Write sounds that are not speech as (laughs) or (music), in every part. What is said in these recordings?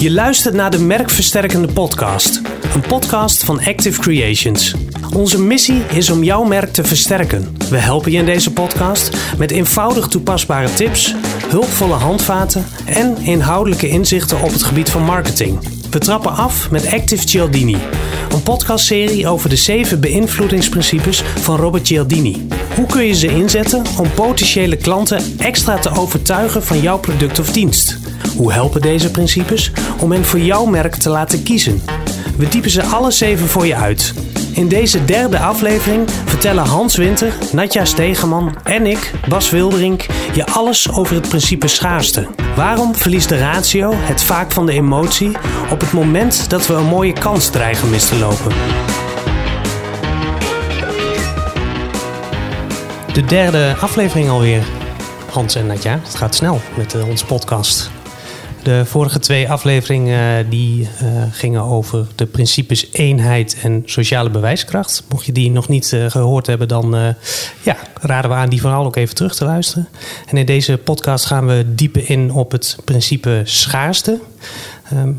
Je luistert naar de Merkversterkende Podcast, een podcast van Active Creations. Onze missie is om jouw merk te versterken. We helpen je in deze podcast met eenvoudig toepasbare tips, hulpvolle handvaten en inhoudelijke inzichten op het gebied van marketing. We trappen af met Active Cialdini, een podcastserie over de zeven beïnvloedingsprincipes van Robert Cialdini. Hoe kun je ze inzetten om potentiële klanten extra te overtuigen van jouw product of dienst? Hoe helpen deze principes om hen voor jouw merk te laten kiezen? We diepen ze alle zeven voor je uit. In deze derde aflevering vertellen Hans Winter, Natja Stegeman en ik, Bas Wilderink, je alles over het principe schaarste. Waarom verliest de ratio het vaak van de emotie op het moment dat we een mooie kans dreigen mis te lopen? De derde aflevering alweer. Hans en Natja, het gaat snel met uh, onze podcast. De vorige twee afleveringen uh, die, uh, gingen over de principes eenheid en sociale bewijskracht. Mocht je die nog niet uh, gehoord hebben, dan ja, raden we aan die vooral ook even terug te luisteren. En in deze podcast gaan we dieper in op het principe schaarste.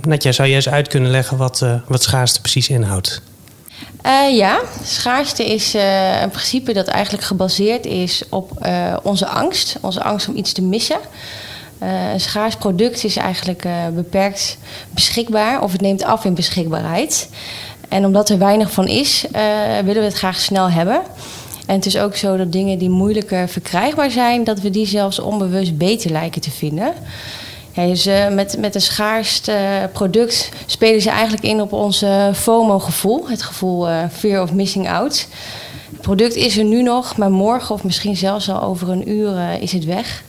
Natja, zou je eens uit kunnen leggen wat, wat schaarste precies inhoudt? Ja, schaarste is een principe dat eigenlijk gebaseerd is op onze angst. Onze angst om iets te missen. Een schaars product is eigenlijk beperkt beschikbaar of het neemt af in beschikbaarheid. En omdat er weinig van is, willen we het graag snel hebben. En het is ook zo dat dingen die moeilijker verkrijgbaar zijn, dat we die zelfs onbewust beter lijken te vinden. Ja, dus met, met een schaarst uh, product spelen ze eigenlijk in op ons FOMO-gevoel. Het gevoel fear of missing out. Het product is er nu nog, maar morgen of misschien zelfs al over een uur is het weg.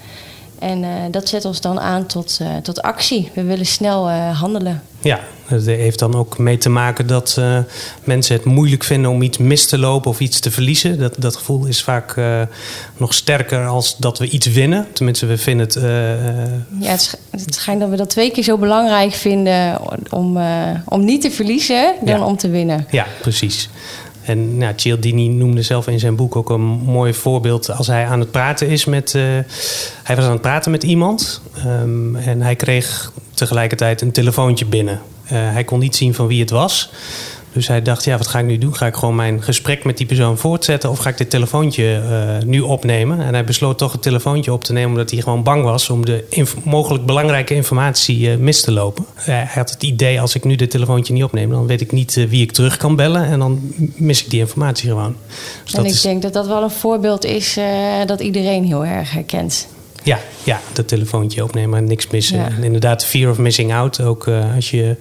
En dat zet ons dan aan tot, tot actie. We willen snel handelen. Ja, het heeft dan ook mee te maken dat mensen het moeilijk vinden om iets mis te lopen of iets te verliezen. Dat, dat gevoel is vaak nog sterker als dat we iets winnen. Tenminste, we vinden het. Ja, het, het, schijnt dat we dat twee keer zo belangrijk vinden om, om niet te verliezen dan ja. om te winnen. Ja, precies. En nou, Cialdini noemde zelf in zijn boek ook een mooi voorbeeld als hij aan het praten is met. Uh, hij was aan het praten met iemand um, en hij kreeg tegelijkertijd een telefoontje binnen. Uh, hij kon niet zien van wie het was. Dus hij dacht, ja, wat ga ik nu doen? Ga ik gewoon mijn gesprek met die persoon voortzetten of ga ik dit telefoontje uh, nu opnemen? En hij besloot toch het telefoontje op te nemen omdat hij gewoon bang was om de mogelijk belangrijke informatie uh, mis te lopen. Hij had het idee, als ik nu dit telefoontje niet opneem, dan weet ik niet wie ik terug kan bellen en dan mis ik die informatie gewoon. Dus en ik is... denk dat dat wel een voorbeeld is dat iedereen heel erg herkent. Ja, ja, dat telefoontje opnemen en niks missen. Ja. En inderdaad, fear of missing out. Ook uh, als, je,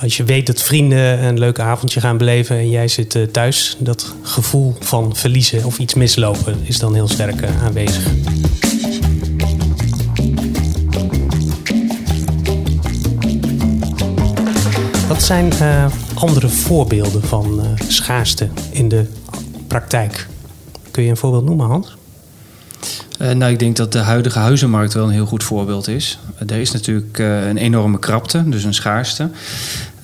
als je weet dat vrienden een leuk avondje gaan beleven en jij zit uh, thuis, dat gevoel van verliezen of iets mislopen is dan heel sterk uh, aanwezig. Wat zijn andere voorbeelden van schaarste in de praktijk? Kun je een voorbeeld noemen, Hans? Uh, nou, ik denk dat de huidige huizenmarkt wel een heel goed voorbeeld is. Uh, er is natuurlijk uh, een enorme krapte, dus een schaarste.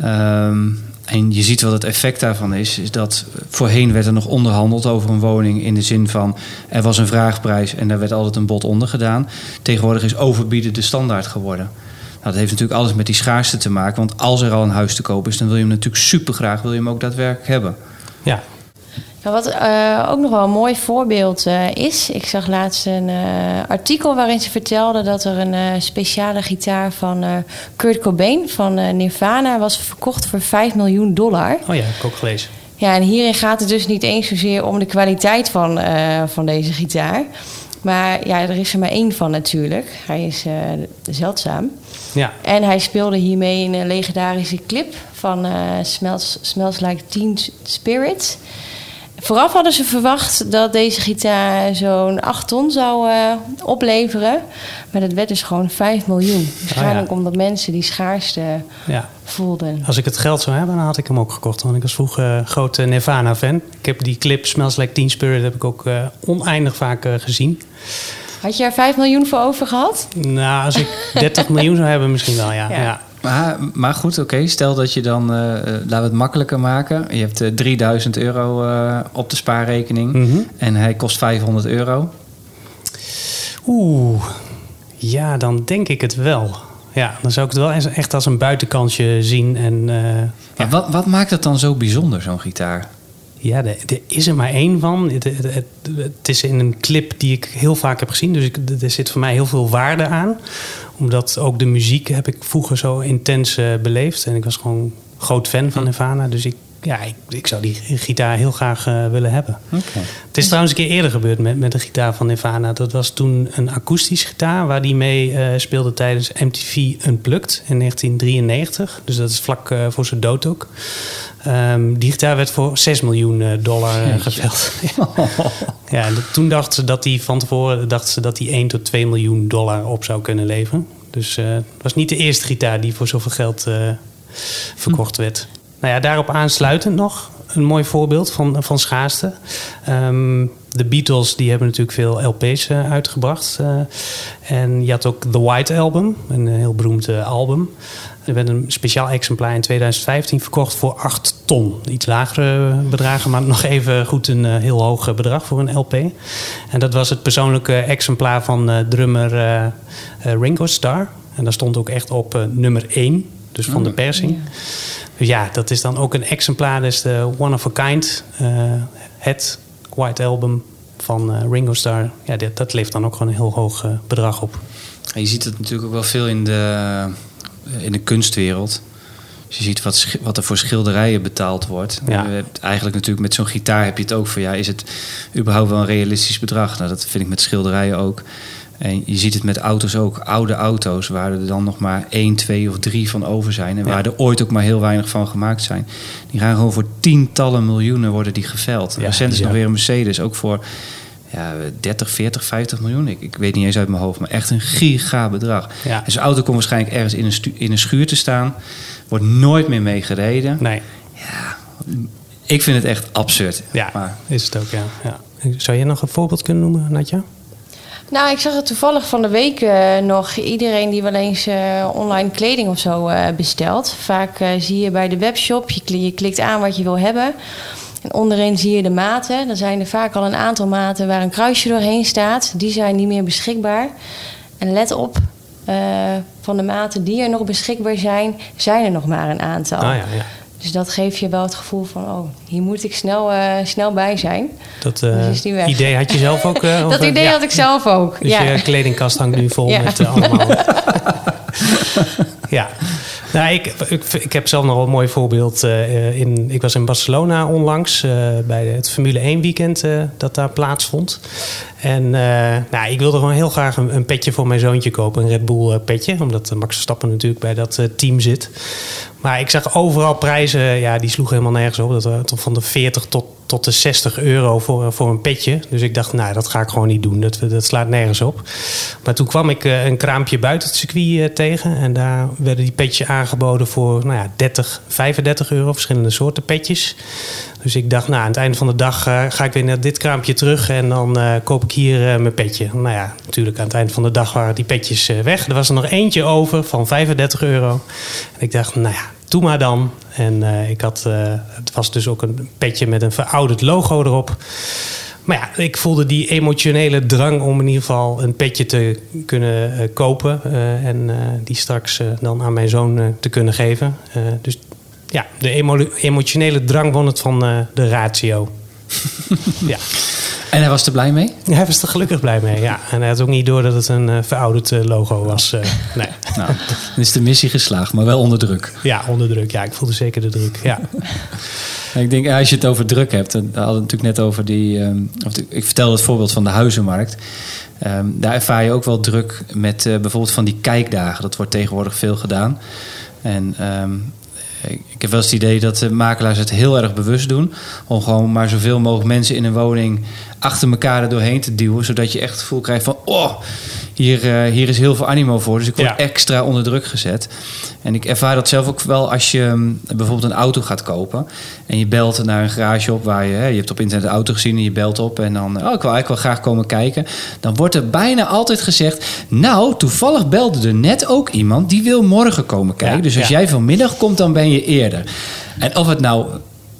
Um, en je ziet wat het effect daarvan is, is dat voorheen werd er nog onderhandeld over een woning in de zin van er was een vraagprijs en daar werd altijd een bod onder gedaan. Tegenwoordig is overbieden de standaard geworden. Nou, dat heeft natuurlijk alles met die schaarste te maken, want als er al een huis te koop is, dan wil je hem natuurlijk super graag, wil je hem ook daadwerkelijk hebben. Ja, nou, wat uh, ook nog wel een mooi voorbeeld uh, is. Ik zag laatst een uh, artikel waarin ze vertelde dat er een speciale gitaar van Kurt Cobain van Nirvana was verkocht voor 5 miljoen dollar. Oh ja, heb ik ook gelezen. Ja, en hierin gaat het dus niet eens zozeer om de kwaliteit van, van deze gitaar. Maar ja, er is er maar één van natuurlijk. Hij is zeldzaam. Ja. En hij speelde hiermee in een legendarische clip van Smells, Smells Like Teen Spirit. Vooraf hadden ze verwacht dat deze gitaar zo'n 8 ton zou uh, opleveren. Maar dat werd dus gewoon 5 miljoen. Waarschijnlijk oh ja. omdat mensen die schaarste ja. voelden. Als ik het geld zou hebben, dan had ik hem ook gekocht. Want ik was vroeger uh, grote Nirvana-fan. Ik heb die clip Smells Like Teen Spirit heb ik ook uh, oneindig vaak gezien. Had je er 5 miljoen voor over gehad? Nou, als ik (laughs) 30 miljoen zou hebben, misschien wel, ja. ja. Maar, maar goed, oké. Okay. Stel dat je dan, uh, laten we het makkelijker maken. Je hebt uh, 3000 euro uh, op de spaarrekening Mhm. mm -hmm. en hij kost 500 euro. Oeh, ja, dan denk ik het wel. ja, dan zou ik het wel echt als een buitenkansje zien. En eh, Maar wat, wat maakt het dan zo bijzonder, zo'n gitaar? Ja, er, is er maar één van. Het, het, het- is in een clip die ik heel vaak heb gezien. Dus ik, er zit voor mij heel veel waarde aan. Omdat ook de muziek heb ik vroeger zo intens eh, beleefd. En ik was gewoon groot fan van Nirvana. Dus ik, ja, ik, ik zou die gitaar heel graag eh, willen hebben. Het is trouwens een keer eerder gebeurd met, met de gitaar van Nirvana. Dat was toen een akoestische gitaar waar die mee eh, speelde tijdens MTV Unplugged in 1993. Dus dat is vlak eh, voor zijn dood ook. Ehm, die gitaar werd voor 6 miljoen dollar geveld. (laughs) ja, en toen dachten ze dat die van tevoren dachten ze dat die 1 tot 2 miljoen dollar op zou kunnen leveren. Dus het was niet de eerste gitaar die voor zoveel geld verkocht werd. Nou ja, daarop aansluitend nog een mooi voorbeeld van, van schaarste. Ehm, de Beatles die hebben natuurlijk veel LP's eh, uitgebracht. eh, en je had ook The White Album, een heel beroemd eh, album. Er werd een speciaal exemplaar in 2015 verkocht voor 8 ton. Iets lagere bedragen, maar nog even goed een heel hoog bedrag voor een LP. En dat was het persoonlijke exemplaar van drummer Ringo Starr. En daar stond ook echt op nummer 1, dus van de persing. Dus ja, dat is dan ook een exemplaar, dat is de One of a Kind. eh, het White Album van eh, Ringo Starr. Ja, dat, dat levert dan ook gewoon een heel hoog eh, bedrag op. En je ziet het natuurlijk ook wel veel in de, in de kunstwereld. Dus je ziet wat, wat er voor schilderijen betaald wordt. Ja. Je hebt eigenlijk natuurlijk met zo'n gitaar heb je het ook van... ja, is het überhaupt wel een realistisch bedrag? Nou, dat vind ik met schilderijen ook. En je ziet het met auto's ook. Oude auto's waar er dan nog maar één, twee of drie van over zijn... en waar er ooit ook maar heel weinig van gemaakt zijn. Die gaan gewoon voor tientallen miljoenen worden die geveld. Ja, Recent is nog weer een Mercedes, ook voor ja, 30, 40, 50 miljoen. Ik, ik weet niet eens uit mijn hoofd, maar echt een giga bedrag. Ja. En zo'n auto komt waarschijnlijk ergens in een, stu- in een schuur te staan. Wordt nooit meer mee gereden. Nee, Ik vind het echt absurd. ja, Maar, is het ook, ja. ja. Zou je nog een voorbeeld kunnen noemen, Natja? Nou, ik zag het toevallig van de week eh, nog. Iedereen die wel eens eh, online kleding of zo eh, bestelt. Vaak zie je bij de webshop, je, je klikt aan wat je wil hebben. En onderin zie je de maten. Dan zijn er vaak al een aantal maten waar een kruisje doorheen staat. Die zijn niet meer beschikbaar. En let op, van de maten die er nog beschikbaar zijn, zijn er nog maar een aantal. Ah ja, ja. Dus dat geeft je wel het gevoel van, oh, hier moet ik snel, eh, snel bij zijn. Dat eh, Dus weg. idee had je zelf ook? eh, (laughs) Dat eh, idee ja. had ik zelf ook. Dus ja. je kledingkast hangt nu (laughs) vol Ja. met eh, allemaal. (laughs) ja. Nou, ik, ik, ik heb zelf nog wel een mooi voorbeeld. eh, in, ik was in Barcelona onlangs eh, bij het Formule 1 weekend eh, dat daar plaatsvond. En eh, nou, ik wilde gewoon heel graag een, een petje voor mijn zoontje kopen. Een Red Bull eh, petje. Omdat eh, Max Verstappen natuurlijk bij dat eh, team zit. Maar ik zag overal prijzen, ja, die sloegen helemaal nergens op. Dat toch van de 40 tot, tot de 60 euro voor, voor een petje. Dus ik dacht, nou, dat ga ik gewoon niet doen. Dat, dat slaat nergens op. Maar toen kwam ik eh, een kraampje buiten het circuit eh, tegen. En daar werden die petjes aangeboden voor nou ja, 30, 35 euro. Verschillende soorten petjes. Dus ik dacht, nou, aan het einde van de dag eh, ga ik weer naar dit kraampje terug. En dan eh, koop ik hier eh, mijn petje. Nou ja, natuurlijk aan het eind van de dag waren die petjes eh, weg. Er was er nog eentje over van 35 euro. En ik dacht, nou ja, doe maar dan. En eh, ik had, eh, het was dus ook een petje met een verouderd logo erop. Maar ja, ik voelde die emotionele drang om in ieder geval een petje te kunnen eh, kopen. en die straks dan aan mijn zoon te kunnen geven. Dus ja, de emo- emotionele drang won het van de ratio. (laughs) ja. En hij was er blij mee? Hij was er gelukkig blij mee, ja. En hij had ook niet door dat het een eh, verouderd eh, logo was. eh, (laughs) nee. Nou, dan is de missie geslaagd, maar wel onder druk. Ja, onder druk. Ja, ik voelde zeker de druk. Ja. (laughs) Ik denk, als je het over druk hebt, dan hadden we het natuurlijk net over die. ehm, ik vertelde het voorbeeld van de huizenmarkt. Ehm, daar ervaar je ook wel druk met bijvoorbeeld van die kijkdagen. Dat wordt tegenwoordig veel gedaan. En ehm, ik ik heb wel eens het idee dat de makelaars het heel erg bewust doen. Om gewoon maar zoveel mogelijk mensen in een woning achter elkaar er doorheen te duwen. Zodat je echt het gevoel krijgt van, oh, hier, eh, hier is heel veel animo voor. Dus ik word Ja. extra onder druk gezet. En ik ervaar dat zelf ook wel als je mm, bijvoorbeeld een auto gaat kopen. En je belt naar een garage op waar je, hè, je hebt op internet een auto gezien en je belt op. En dan, oh, ik wil eigenlijk wel graag komen kijken. Dan wordt er bijna altijd gezegd, nou, toevallig belde er net ook iemand die wil morgen komen kijken. Ja, dus als ja. jij vanmiddag komt, dan ben je eerder. En of het nou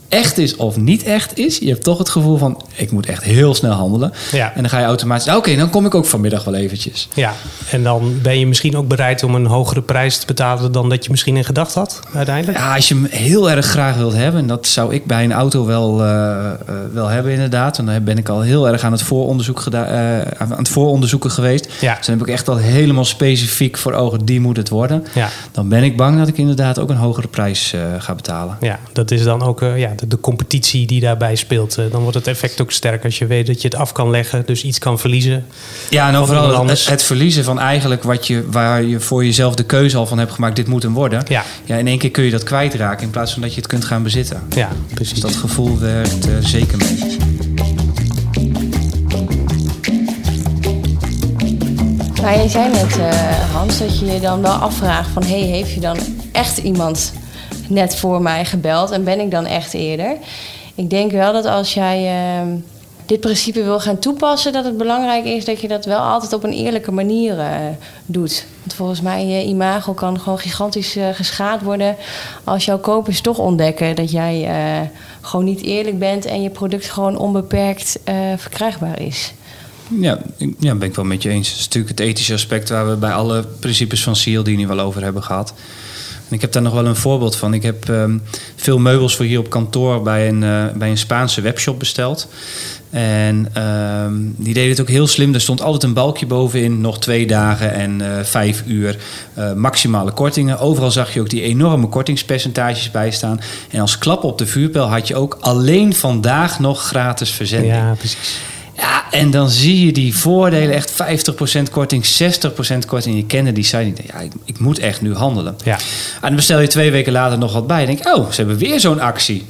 echt is of niet echt is, je hebt toch het gevoel van ik moet echt heel snel handelen. Ja. En dan ga je automatisch, oké, dan kom ik ook vanmiddag wel eventjes. Ja, en dan ben je misschien ook bereid om een hogere prijs te betalen dan dat je misschien in gedachten had, uiteindelijk. Ja, als je hem heel erg graag wilt hebben, en dat zou ik bij een auto wel, eh, eh, wel hebben inderdaad. En dan ben ik al heel erg aan het, vooronderzoek geda- eh, aan het vooronderzoeken geweest. Ja. Dus dan heb ik echt al helemaal specifiek voor ogen, die moet het worden. Ja. Dan ben ik bang dat ik inderdaad ook een hogere prijs ga betalen. Ja, dat is dan ook ja, de, de competitie die daarbij speelt. Eh, dan wordt het effect ook sterk als je weet dat je het af kan leggen, dus iets kan verliezen. Ja, en overal het, anders. het verliezen van eigenlijk wat je, waar je voor jezelf de keuze al van hebt gemaakt, dit moet hem worden. Ja. ja, in één keer kun je dat kwijtraken in plaats van dat je het kunt gaan bezitten. Ja, precies. Dus dat gevoel werkt eh, zeker mee. Maar je zei net, eh, Hans, dat je je dan wel afvraagt van... hey, heeft je dan echt iemand net voor mij gebeld en ben ik dan echt eerder? Ik denk wel dat als jij eh, dit principe wil gaan toepassen... dat het belangrijk is dat je dat wel altijd op een eerlijke manier eh, doet. Want volgens mij, je imago kan gewoon gigantisch eh, geschaad worden... als jouw kopers toch ontdekken dat jij eh, gewoon niet eerlijk bent... en je product gewoon onbeperkt verkrijgbaar is. Ja, ja, ben ik wel met je eens. Het is natuurlijk het ethische aspect waar we bij alle principes van CLD wel over hebben gehad. En ik heb daar nog wel een voorbeeld van. Ik heb ehm, veel meubels voor hier op kantoor bij een, eh, bij een Spaanse webshop besteld. En ehm, die deed het ook heel slim. Er stond altijd een balkje bovenin, nog twee dagen en eh, vijf uur eh, maximale kortingen. Overal zag je ook die enorme kortingspercentages bij staan. En als klap op de vuurpijl had je ook alleen vandaag nog gratis verzending. Ja, precies. Ja, en dan zie je die voordelen echt 50% korting, 60% korting. Je kende die site niet. Ja, ik, ik moet echt nu handelen. Ja. En dan bestel je twee weken later nog wat bij. En denk oh, ze hebben weer zo'n actie.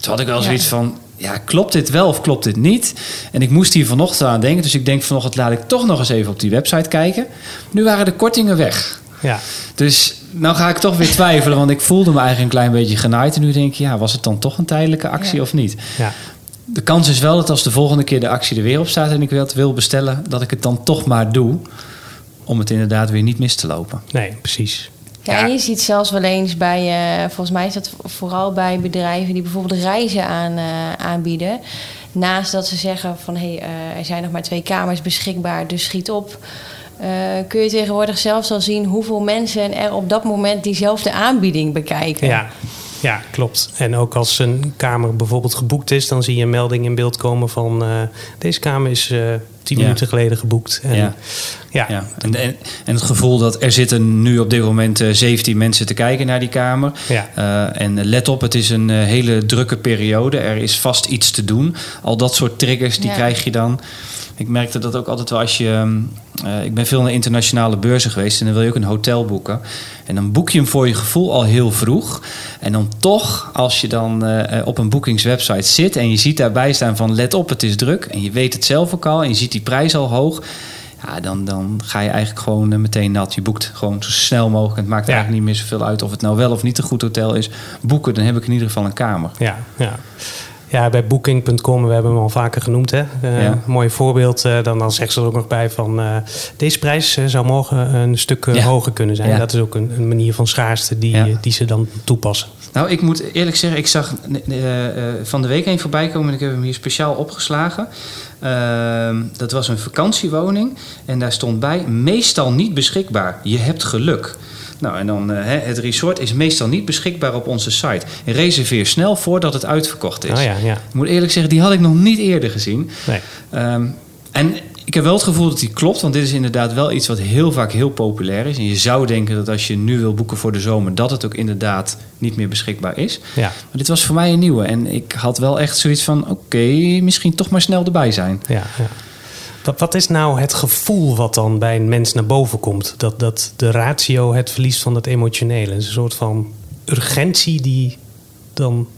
Toen had ik wel Ja. zoiets van, ja, klopt dit wel of klopt dit niet? En ik moest hier vanochtend aan denken. Dus ik denk vanochtend laat ik toch nog eens even op die website kijken. Nu waren de kortingen weg. Ja. Dus nou ga ik toch weer twijfelen, want ik voelde me eigenlijk een klein beetje genaaid. En nu denk ik, ja, was het dan toch een tijdelijke actie Ja. of niet? Ja. De kans is wel dat als de volgende keer de actie er weer op staat en ik het wil bestellen, dat ik het dan toch maar doe. Om het inderdaad weer niet mis te lopen. Nee, precies. Ja, en je ziet zelfs wel eens bij, eh, volgens mij is dat vooral bij bedrijven die bijvoorbeeld reizen aan, eh, aanbieden. Naast dat ze zeggen van hé, hey, eh, er zijn nog maar twee kamers beschikbaar, dus schiet op. eh, kun je tegenwoordig zelfs al zien hoeveel mensen er op dat moment diezelfde aanbieding bekijken. Ja. Ja, klopt. En ook als een kamer bijvoorbeeld geboekt is, dan zie je een melding in beeld komen van eh, deze kamer is eh tien Ja. minuten geleden geboekt. En, Ja. ja. Ja. En, en, en het gevoel dat er zitten nu op dit moment eh, 17 mensen te kijken naar die kamer. Ja. Eh, en let op, het is een eh, hele drukke periode. Er is vast iets te doen. Al dat soort triggers, die Ja. krijg je dan. Ik merkte dat ook altijd wel als je... ehm, eh, ik ben veel naar internationale beurzen geweest en dan wil je ook een hotel boeken. En dan boek je hem voor je gevoel al heel vroeg. En dan toch, als je dan eh, eh, op een boekingswebsite zit en je ziet daarbij staan van let op, het is druk. En je weet het zelf ook al en je ziet die prijs al hoog. Ja, dan, dan ga je eigenlijk gewoon meteen nat. Je boekt gewoon zo snel mogelijk. Het maakt Ja. eigenlijk niet meer zoveel uit of het nou wel of niet een goed hotel is. Boeken, dan heb ik in ieder geval een kamer. Ja, ja. Ja, bij booking.com, we hebben hem al vaker genoemd. Hè? Ja. Een mooi voorbeeld. eh, dan, dan zeggen ze er ook nog bij van... eh, deze prijs zou morgen een stuk Ja. hoger kunnen zijn. Ja. Dat is ook een, een manier van schaarste die, die ze dan toepassen. Nou, ik moet eerlijk zeggen, ik zag van de week een voorbij komen en ik heb hem hier speciaal opgeslagen. Ehm, dat was een vakantiewoning en daar stond bij meestal niet beschikbaar. Je hebt geluk. Nou, en dan eh, hè, het resort is meestal niet beschikbaar op onze site. Reserveer snel voordat het uitverkocht is. Oh ja, ja. Ik moet eerlijk zeggen, die had ik nog niet eerder gezien. Nee. Ehm, en ik heb wel het gevoel dat die klopt, want dit is inderdaad wel iets wat heel vaak heel populair is. En je zou denken dat als je nu wil boeken voor de zomer, dat het ook inderdaad niet meer beschikbaar is. Ja. Maar dit was voor mij een nieuwe. En ik had wel echt zoiets van: oké, misschien toch maar snel erbij zijn. Ja, ja. Wat, wat is nou het gevoel wat dan bij een mens naar boven komt? Dat, dat de ratio het verliest van het emotionele. Het is een soort van urgentie die dan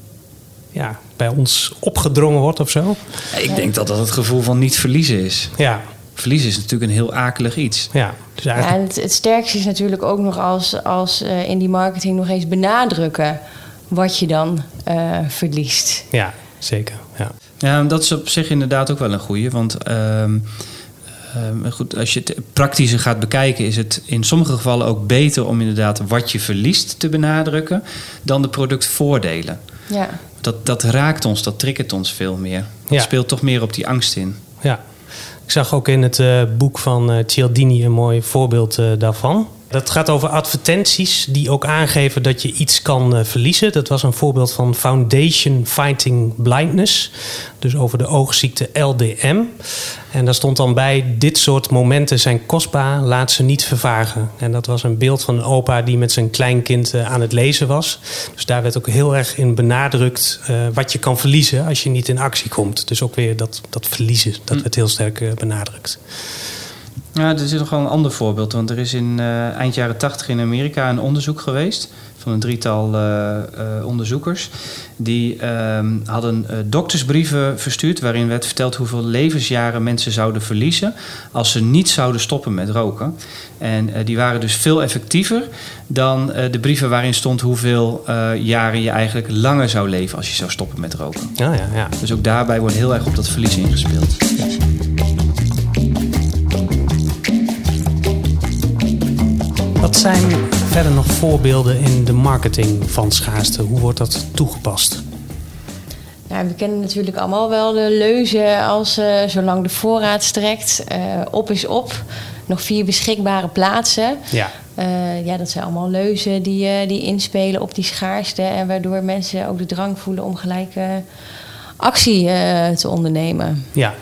ja, bij ons opgedrongen wordt of zo. Ik denk dat dat het gevoel van niet verliezen is. Ja, Verliezen is natuurlijk een heel akelig iets. ja. Dus Ja, en het, het sterkste is natuurlijk ook nog als, als eh, in die marketing nog eens benadrukken wat je dan eh, verliest. ja, zeker. Ja. Dat is op zich inderdaad ook wel een goeie. Want ehm, ehm, goed, als je het praktischer gaat bekijken, is het in sommige gevallen ook beter om inderdaad wat je verliest te benadrukken dan de productvoordelen. Ja, dat, dat raakt ons, dat triggert ons veel meer. Het Ja. speelt toch meer op die angst in. Ja, ik zag ook in het eh, boek van eh, Cialdini een mooi voorbeeld eh, daarvan. Dat gaat over advertenties die ook aangeven dat je iets kan eh, verliezen. Dat was een voorbeeld van Foundation Fighting Blindness. Dus over de oogziekte LDM. En daar stond dan bij: Dit soort momenten zijn kostbaar, laat ze niet vervagen. En dat was een beeld van een opa die met zijn kleinkind eh, aan het lezen was. Dus daar werd ook heel erg in benadrukt eh, wat je kan verliezen als je niet in actie komt. Dus ook weer dat, dat verliezen, dat werd heel sterk benadrukt. Ja, er is nog wel een ander voorbeeld. Want er is in eh, eind jaren tachtig in Amerika een onderzoek geweest. Van een drietal eh, eh, onderzoekers. Die ehm, hadden doktersbrieven verstuurd. waarin werd verteld hoeveel levensjaren mensen zouden verliezen. als ze niet zouden stoppen met roken. En die waren dus veel effectiever dan de brieven waarin stond hoeveel jaren je eigenlijk langer zou leven. als je zou stoppen met roken. Ja, ja, ja. Dus ook daarbij wordt heel erg op dat verlies ingespeeld. Wat zijn verder nog voorbeelden in de marketing van schaarste? Hoe wordt dat toegepast? Nou, we kennen natuurlijk allemaal wel de leuzen als eh, zolang de voorraad strekt, eh, op is op, nog vier beschikbare plaatsen. Ja, Eh, ja, dat zijn allemaal leuzen die, eh, die inspelen op die schaarste en waardoor mensen ook de drang voelen om gelijk eh, actie eh, te ondernemen. ja,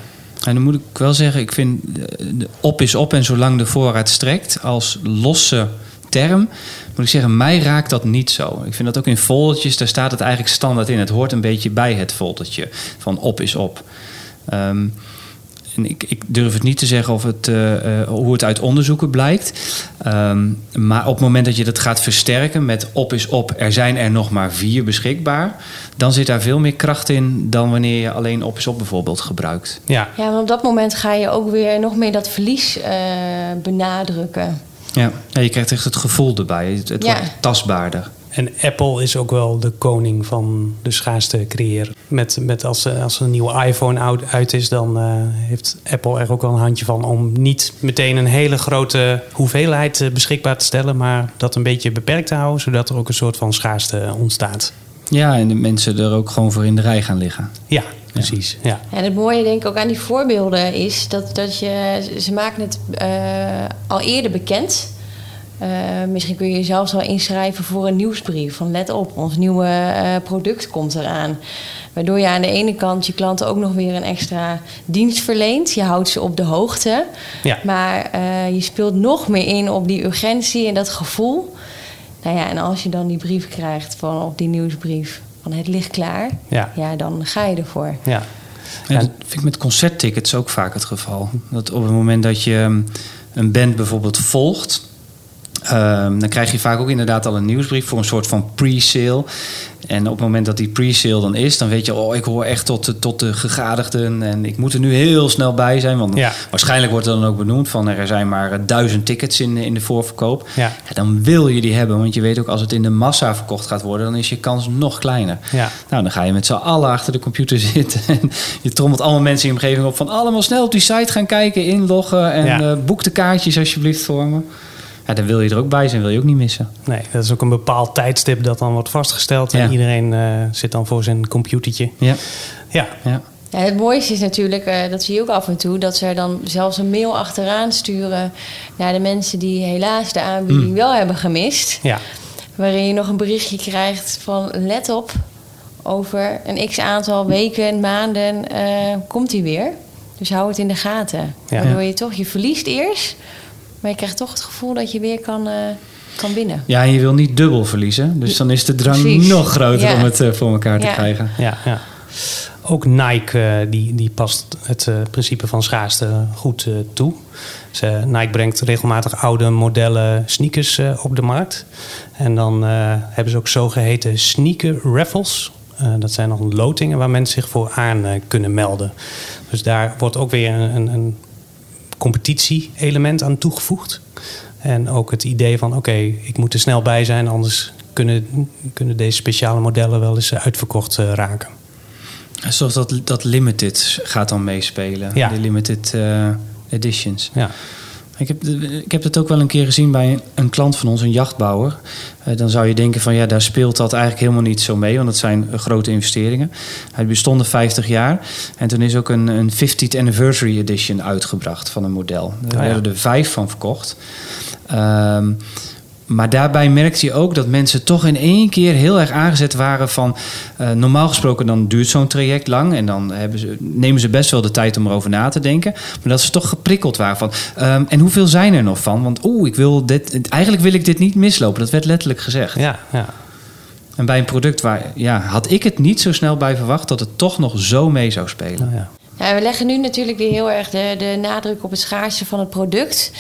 En dan moet ik wel zeggen, ik vind de op is op en zolang de voorraad strekt als losse term, moet ik zeggen, mij raakt dat niet zo. Ik vind dat ook in foldertjes, daar staat het eigenlijk standaard in. Het hoort een beetje bij het foldertje van op is op. Ehm, en ik, ik durf het niet te zeggen of het, eh, eh, hoe het uit onderzoeken blijkt. Ehm, maar op het moment dat je dat gaat versterken met op is op, er zijn er nog maar vier beschikbaar, dan zit daar veel meer kracht in dan wanneer je alleen op is op bijvoorbeeld gebruikt. ja. Ja, maar op dat moment ga je ook weer nog meer dat verlies eh, benadrukken. Ja. ja, je krijgt echt het gevoel erbij. Het, het Ja. wordt tastbaarder. En Apple is ook wel de koning van de schaarste creëren. Met, met als, eh, als er een nieuwe iPhone uit is, dan eh, heeft Apple er ook wel een handje van om niet meteen een hele grote hoeveelheid eh, beschikbaar te stellen, maar dat een beetje beperkt te houden, zodat er ook een soort van schaarste ontstaat. Ja, en de mensen er ook gewoon voor in de rij gaan liggen. Ja, precies. Ja. En het mooie denk ik ook aan die voorbeelden is dat, dat je, ze maken het eh, al eerder bekend. Eh, misschien kun je je zelfs al inschrijven voor een nieuwsbrief. Van let op, ons nieuwe eh, product komt eraan. Waardoor je aan de ene kant je klanten ook nog weer een extra dienst verleent. Je houdt ze op de hoogte. Ja. Maar eh, je speelt nog meer in op die urgentie en dat gevoel. Nou ja, en als je dan die brief krijgt van op die nieuwsbrief van het ligt klaar. Ja. ja dan ga je ervoor. Ja. En dat vind ik met concerttickets ook vaak het geval. Dat op het moment dat je um, een band bijvoorbeeld volgt... Um, dan krijg je vaak ook inderdaad al een nieuwsbrief voor een soort van pre-sale. En op het moment dat die pre-sale dan is, dan weet je, oh, ik hoor echt tot de, tot de gegadigden en ik moet er nu heel snel bij zijn. Want Ja. waarschijnlijk wordt er dan ook benoemd van er zijn maar eh, duizend tickets in, in de voorverkoop. Ja. Ja, dan wil je die hebben, want je weet ook als het in de massa verkocht gaat worden, dan is je kans nog kleiner. Ja. Nou, dan ga je met z'n allen achter de computer (laughs) zitten en je trommelt allemaal mensen in je omgeving op van allemaal snel op die site gaan kijken, inloggen en eh, boek de kaartjes alsjeblieft voor me. Ja, dan wil je er ook bij zijn, wil je ook niet missen. Nee, dat is ook een bepaald tijdstip dat dan wordt vastgesteld. En Ja. iedereen eh, zit dan voor zijn computertje. Ja, Ja, ja. Ja, het mooiste is natuurlijk, eh, dat zie je ook af en toe, dat ze er dan zelfs een mail achteraan sturen naar de mensen die helaas de aanbieding Mm. wel hebben gemist. ja, Waarin je nog een berichtje krijgt van let op, over een x aantal weken, maanden eh, komt hij weer. Dus hou het in de gaten. Ja. Waardoor je toch, je verliest eerst, maar je krijgt toch het gevoel dat je weer kan, eh, kan winnen. ja, en je wil niet dubbel verliezen. Dus dan is de drang Precies. nog groter Ja. om het eh, voor elkaar te Ja. krijgen. ja, ja. Ook Nike eh, die, die past het eh, principe van schaarste goed eh, toe. Ze, Nike brengt regelmatig oude modellen sneakers eh, op de markt. En dan eh, hebben ze ook zogeheten sneaker raffles. Eh, dat zijn nog lotingen waar mensen zich voor aan eh, kunnen melden. Dus daar wordt ook weer een, een, een competitie-element aan toegevoegd. En ook het idee van: oké, ik moet er snel bij zijn, anders kunnen, kunnen deze speciale modellen wel eens uitverkocht eh, raken. Zoals dat, dat limited gaat dan meespelen. Ja. Die limited eh, editions. Ja. Ik heb, ik heb het ook wel een keer gezien bij een klant van ons, een jachtbouwer. Uh, dan zou je denken van ja, daar speelt dat eigenlijk helemaal niet zo mee, want het zijn grote investeringen. Hij bestond 50 jaar en toen is ook een, een 50th Anniversary Edition uitgebracht van een model. Daar ja. werden er vijf van verkocht. Um, maar daarbij merkte je ook dat mensen toch in één keer heel erg aangezet waren van... Uh, normaal gesproken dan duurt zo'n traject lang... en dan hebben ze, nemen ze best wel de tijd om erover na te denken. Maar dat ze toch geprikkeld waren van... Um, en hoeveel zijn er nog van? Want oeh, ik wil dit, eigenlijk wil ik dit niet mislopen. Dat werd letterlijk gezegd. Ja, ja. En bij een product waar... Ja, had ik het niet zo snel bij verwacht... dat het toch nog zo mee zou spelen. Oh, ja. Ja, we leggen nu natuurlijk weer heel erg de, de nadruk op het schaarste van het product.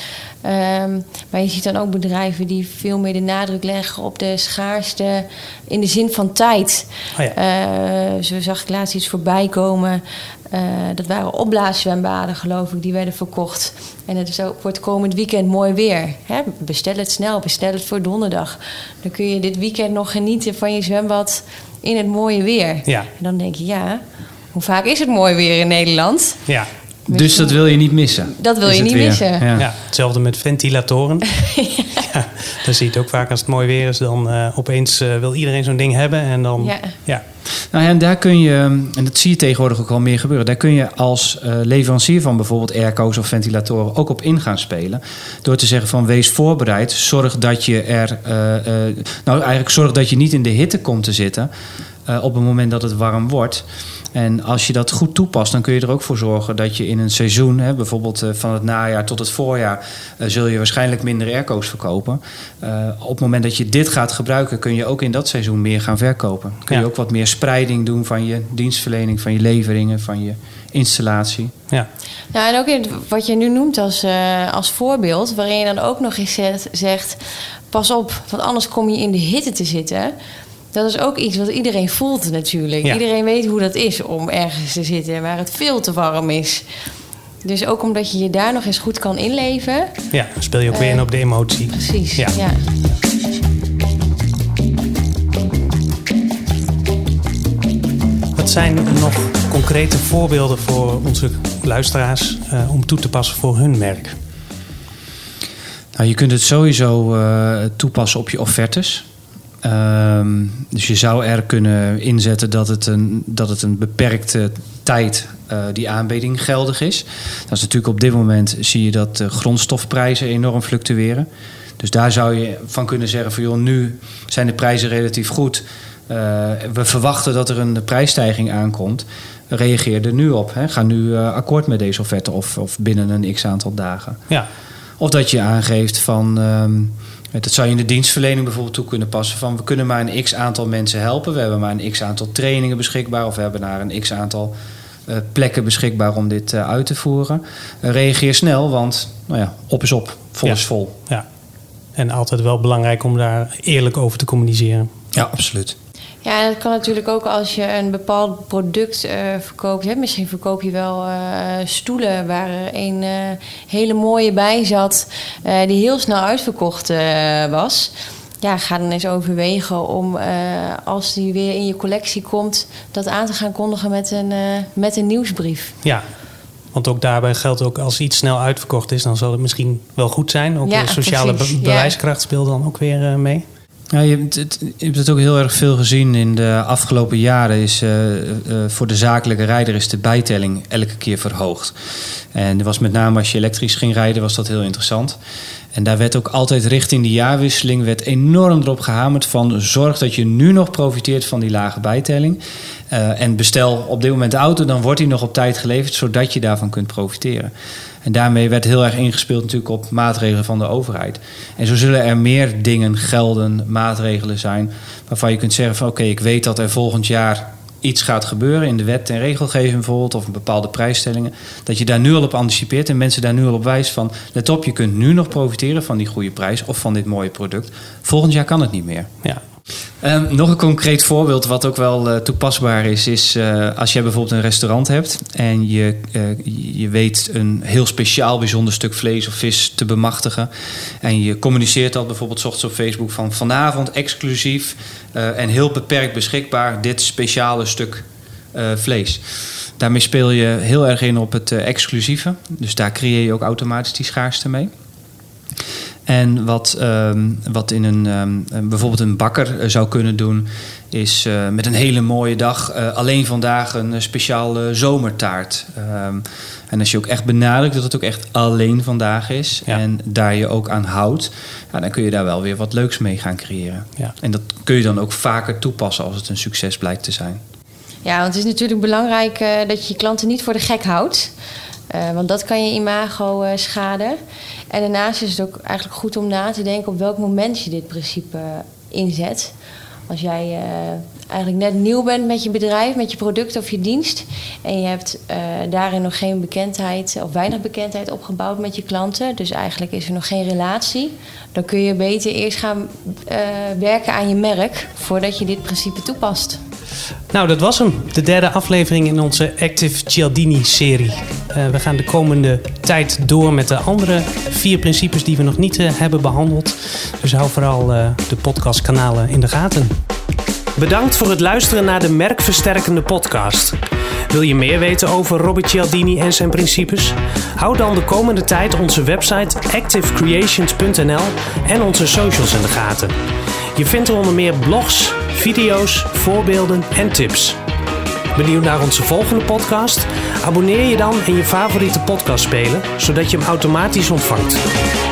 Um, maar je ziet dan ook bedrijven die veel meer de nadruk leggen op de schaarste in de zin van tijd. Oh ja. uh, zo zag ik laatst iets voorbij komen. Uh, dat waren opblaaszwembaden, geloof ik, die werden verkocht. En het is ook voor het komend weekend mooi weer. Hè? Bestel het snel, bestel het voor donderdag. Dan kun je dit weekend nog genieten van je zwembad in het mooie weer. Ja. En dan denk je, ja, hoe vaak is het mooi weer in Nederland? Ja. Dus dat wil je niet missen? Dat wil je niet missen. Ja. ja. hetzelfde met ventilatoren. ja. (laughs) ja. dan zie je het ook vaak als het mooi weer is. Dan uh, opeens uh, wil iedereen zo'n ding hebben. En dan, ja. ja. Nou ja, en daar kun je, en dat zie je tegenwoordig ook al meer gebeuren. Daar kun je als uh, leverancier van bijvoorbeeld airco's of ventilatoren ook op in gaan spelen. Door te zeggen van wees voorbereid. Zorg dat je er, nou eigenlijk zorg dat je niet in de hitte komt te zitten. Op het moment dat het warm wordt. En als je dat goed toepast, dan kun je er ook voor zorgen dat je in een seizoen, hè, bijvoorbeeld uh, van het najaar tot het voorjaar, uh, zul je waarschijnlijk minder airco's verkopen. Uh, op het moment dat je dit gaat gebruiken, kun je ook in dat seizoen meer gaan verkopen. Kun ja. je ook wat meer spreiding doen van je dienstverlening, van je leveringen, van je installatie. Ja, nou, en ook in wat je nu noemt als, als voorbeeld, waarin je dan ook nog eens zegt: pas op, want anders kom je in de hitte te zitten dat is ook iets wat iedereen voelt natuurlijk. Iedereen weet hoe dat is om ergens te zitten waar het veel te warm is. Dus ook omdat je je daar nog eens goed kan inleven. Ja, speel je ook uh, weer in op de emotie. Precies, ja. ja. Wat zijn nog concrete voorbeelden voor onze luisteraars uh, om toe te passen voor hun merk? Nou, je kunt het sowieso uh, toepassen op je offertes. Um, dus je zou er kunnen inzetten dat het een, dat het een beperkte tijd uh, die aanbieding geldig is. Dat is natuurlijk op dit moment zie je dat de grondstofprijzen enorm fluctueren. Dus daar zou je van kunnen zeggen van joh, nu zijn de prijzen relatief goed. Uh, we verwachten dat er een prijsstijging aankomt. Reageer er nu op. Hè. Ga nu uh, akkoord met deze offerte of, of binnen een x aantal dagen. Ja. Of dat je aangeeft van... Um, dat zou je in de dienstverlening bijvoorbeeld toe kunnen passen. Van we kunnen maar een x aantal mensen helpen. We hebben maar een x aantal trainingen beschikbaar. Of we hebben naar een x aantal uh, plekken beschikbaar om dit uh, uit te voeren. Uh, reageer snel, want nou ja, op is op, vol ja. is vol. Ja. En altijd wel belangrijk om daar eerlijk over te communiceren. Ja, absoluut. Ja, en dat kan natuurlijk ook als je een bepaald product uh, verkoopt. Hè. Misschien verkoop je wel uh, stoelen waar er een uh, hele mooie bij zat, die heel snel uitverkocht was. Ja, ga dan eens overwegen om als die weer in je collectie komt, dat aan te gaan kondigen met een, met een nieuwsbrief. Ja, want ook daarbij geldt ook als iets snel uitverkocht is, dan zal het misschien wel goed zijn. Ook ja, de sociale be bewijskracht speelt dan ook weer mee. Ja, je, hebt het, ook heel erg veel gezien in de afgelopen jaren. Is, uh, uh, voor de zakelijke rijder is de bijtelling elke keer verhoogd. En was met name als je elektrisch ging rijden, was dat heel interessant. En daar werd ook altijd richting de jaarwisseling werd enorm erop gehamerd van zorg dat je nu nog profiteert van die lage bijtelling. Uh, en bestel op dit moment de auto, dan wordt die nog op tijd geleverd, zodat je daarvan kunt profiteren. En daarmee werd heel erg ingespeeld natuurlijk op maatregelen van de overheid. En zo zullen er meer dingen gelden, maatregelen zijn, waarvan je kunt zeggen van oké, ik weet dat er volgend jaar iets gaat gebeuren in de wet en regelgeving bijvoorbeeld, of bepaalde prijsstellingen, dat je daar nu al op anticipeert en mensen daar nu al op wijst van, let op, je kunt nu nog profiteren van die goede prijs of van dit mooie product. Volgend jaar kan het niet meer. Ja. Um, nog een concreet voorbeeld wat ook wel uh, toepasbaar is, is uh, als je bijvoorbeeld een restaurant hebt en je, uh, je weet een heel speciaal bijzonder stuk vlees of vis te bemachtigen. En je communiceert dat bijvoorbeeld s ochtends op Facebook van vanavond exclusief en heel beperkt beschikbaar dit speciale stuk vlees. Daarmee speel je heel erg in op het exclusieve. Dus daar creëer je ook automatisch die schaarste mee. En wat, ehm, wat in een, ehm, bijvoorbeeld een bakker zou kunnen doen, is uh, met een hele mooie dag uh, alleen vandaag een speciale zomertaart. Um, en als je ook echt benadrukt dat het ook echt alleen vandaag is ja. en daar je ook aan houdt, ja, dan kun je daar wel weer wat leuks mee gaan creëren. Ja. En dat kun je dan ook vaker toepassen als het een succes blijkt te zijn. Ja, want het is natuurlijk belangrijk uh, dat je je klanten niet voor de gek houdt. Uh, want dat kan je imago uh, schaden. En daarnaast is het ook eigenlijk goed om na te denken op welk moment je dit principe inzet. Als jij uh, eigenlijk net nieuw bent met je bedrijf, met je product of je dienst. En je hebt uh, daarin nog geen bekendheid of weinig bekendheid opgebouwd met je klanten. Dus eigenlijk is er nog geen relatie. Dan kun je beter eerst gaan werken aan je merk voordat je dit principe toepast. Nou, dat was hem. De derde aflevering in onze Active Cialdini-serie. Uh, we gaan de komende tijd door met de andere vier principes die we nog niet uh, hebben behandeld. Dus hou vooral uh, de podcastkanalen in de gaten. Bedankt voor het luisteren naar de Merkversterkende podcast. Wil je meer weten over Robert Cialdini en zijn principes? Hou dan de komende tijd onze website activecreations.nl en onze socials in de gaten. Je vindt er onder meer blogs, video's, voorbeelden en tips. Benieuwd naar onze volgende podcast? Abonneer je dan in je favoriete podcastspeler, zodat je hem automatisch ontvangt.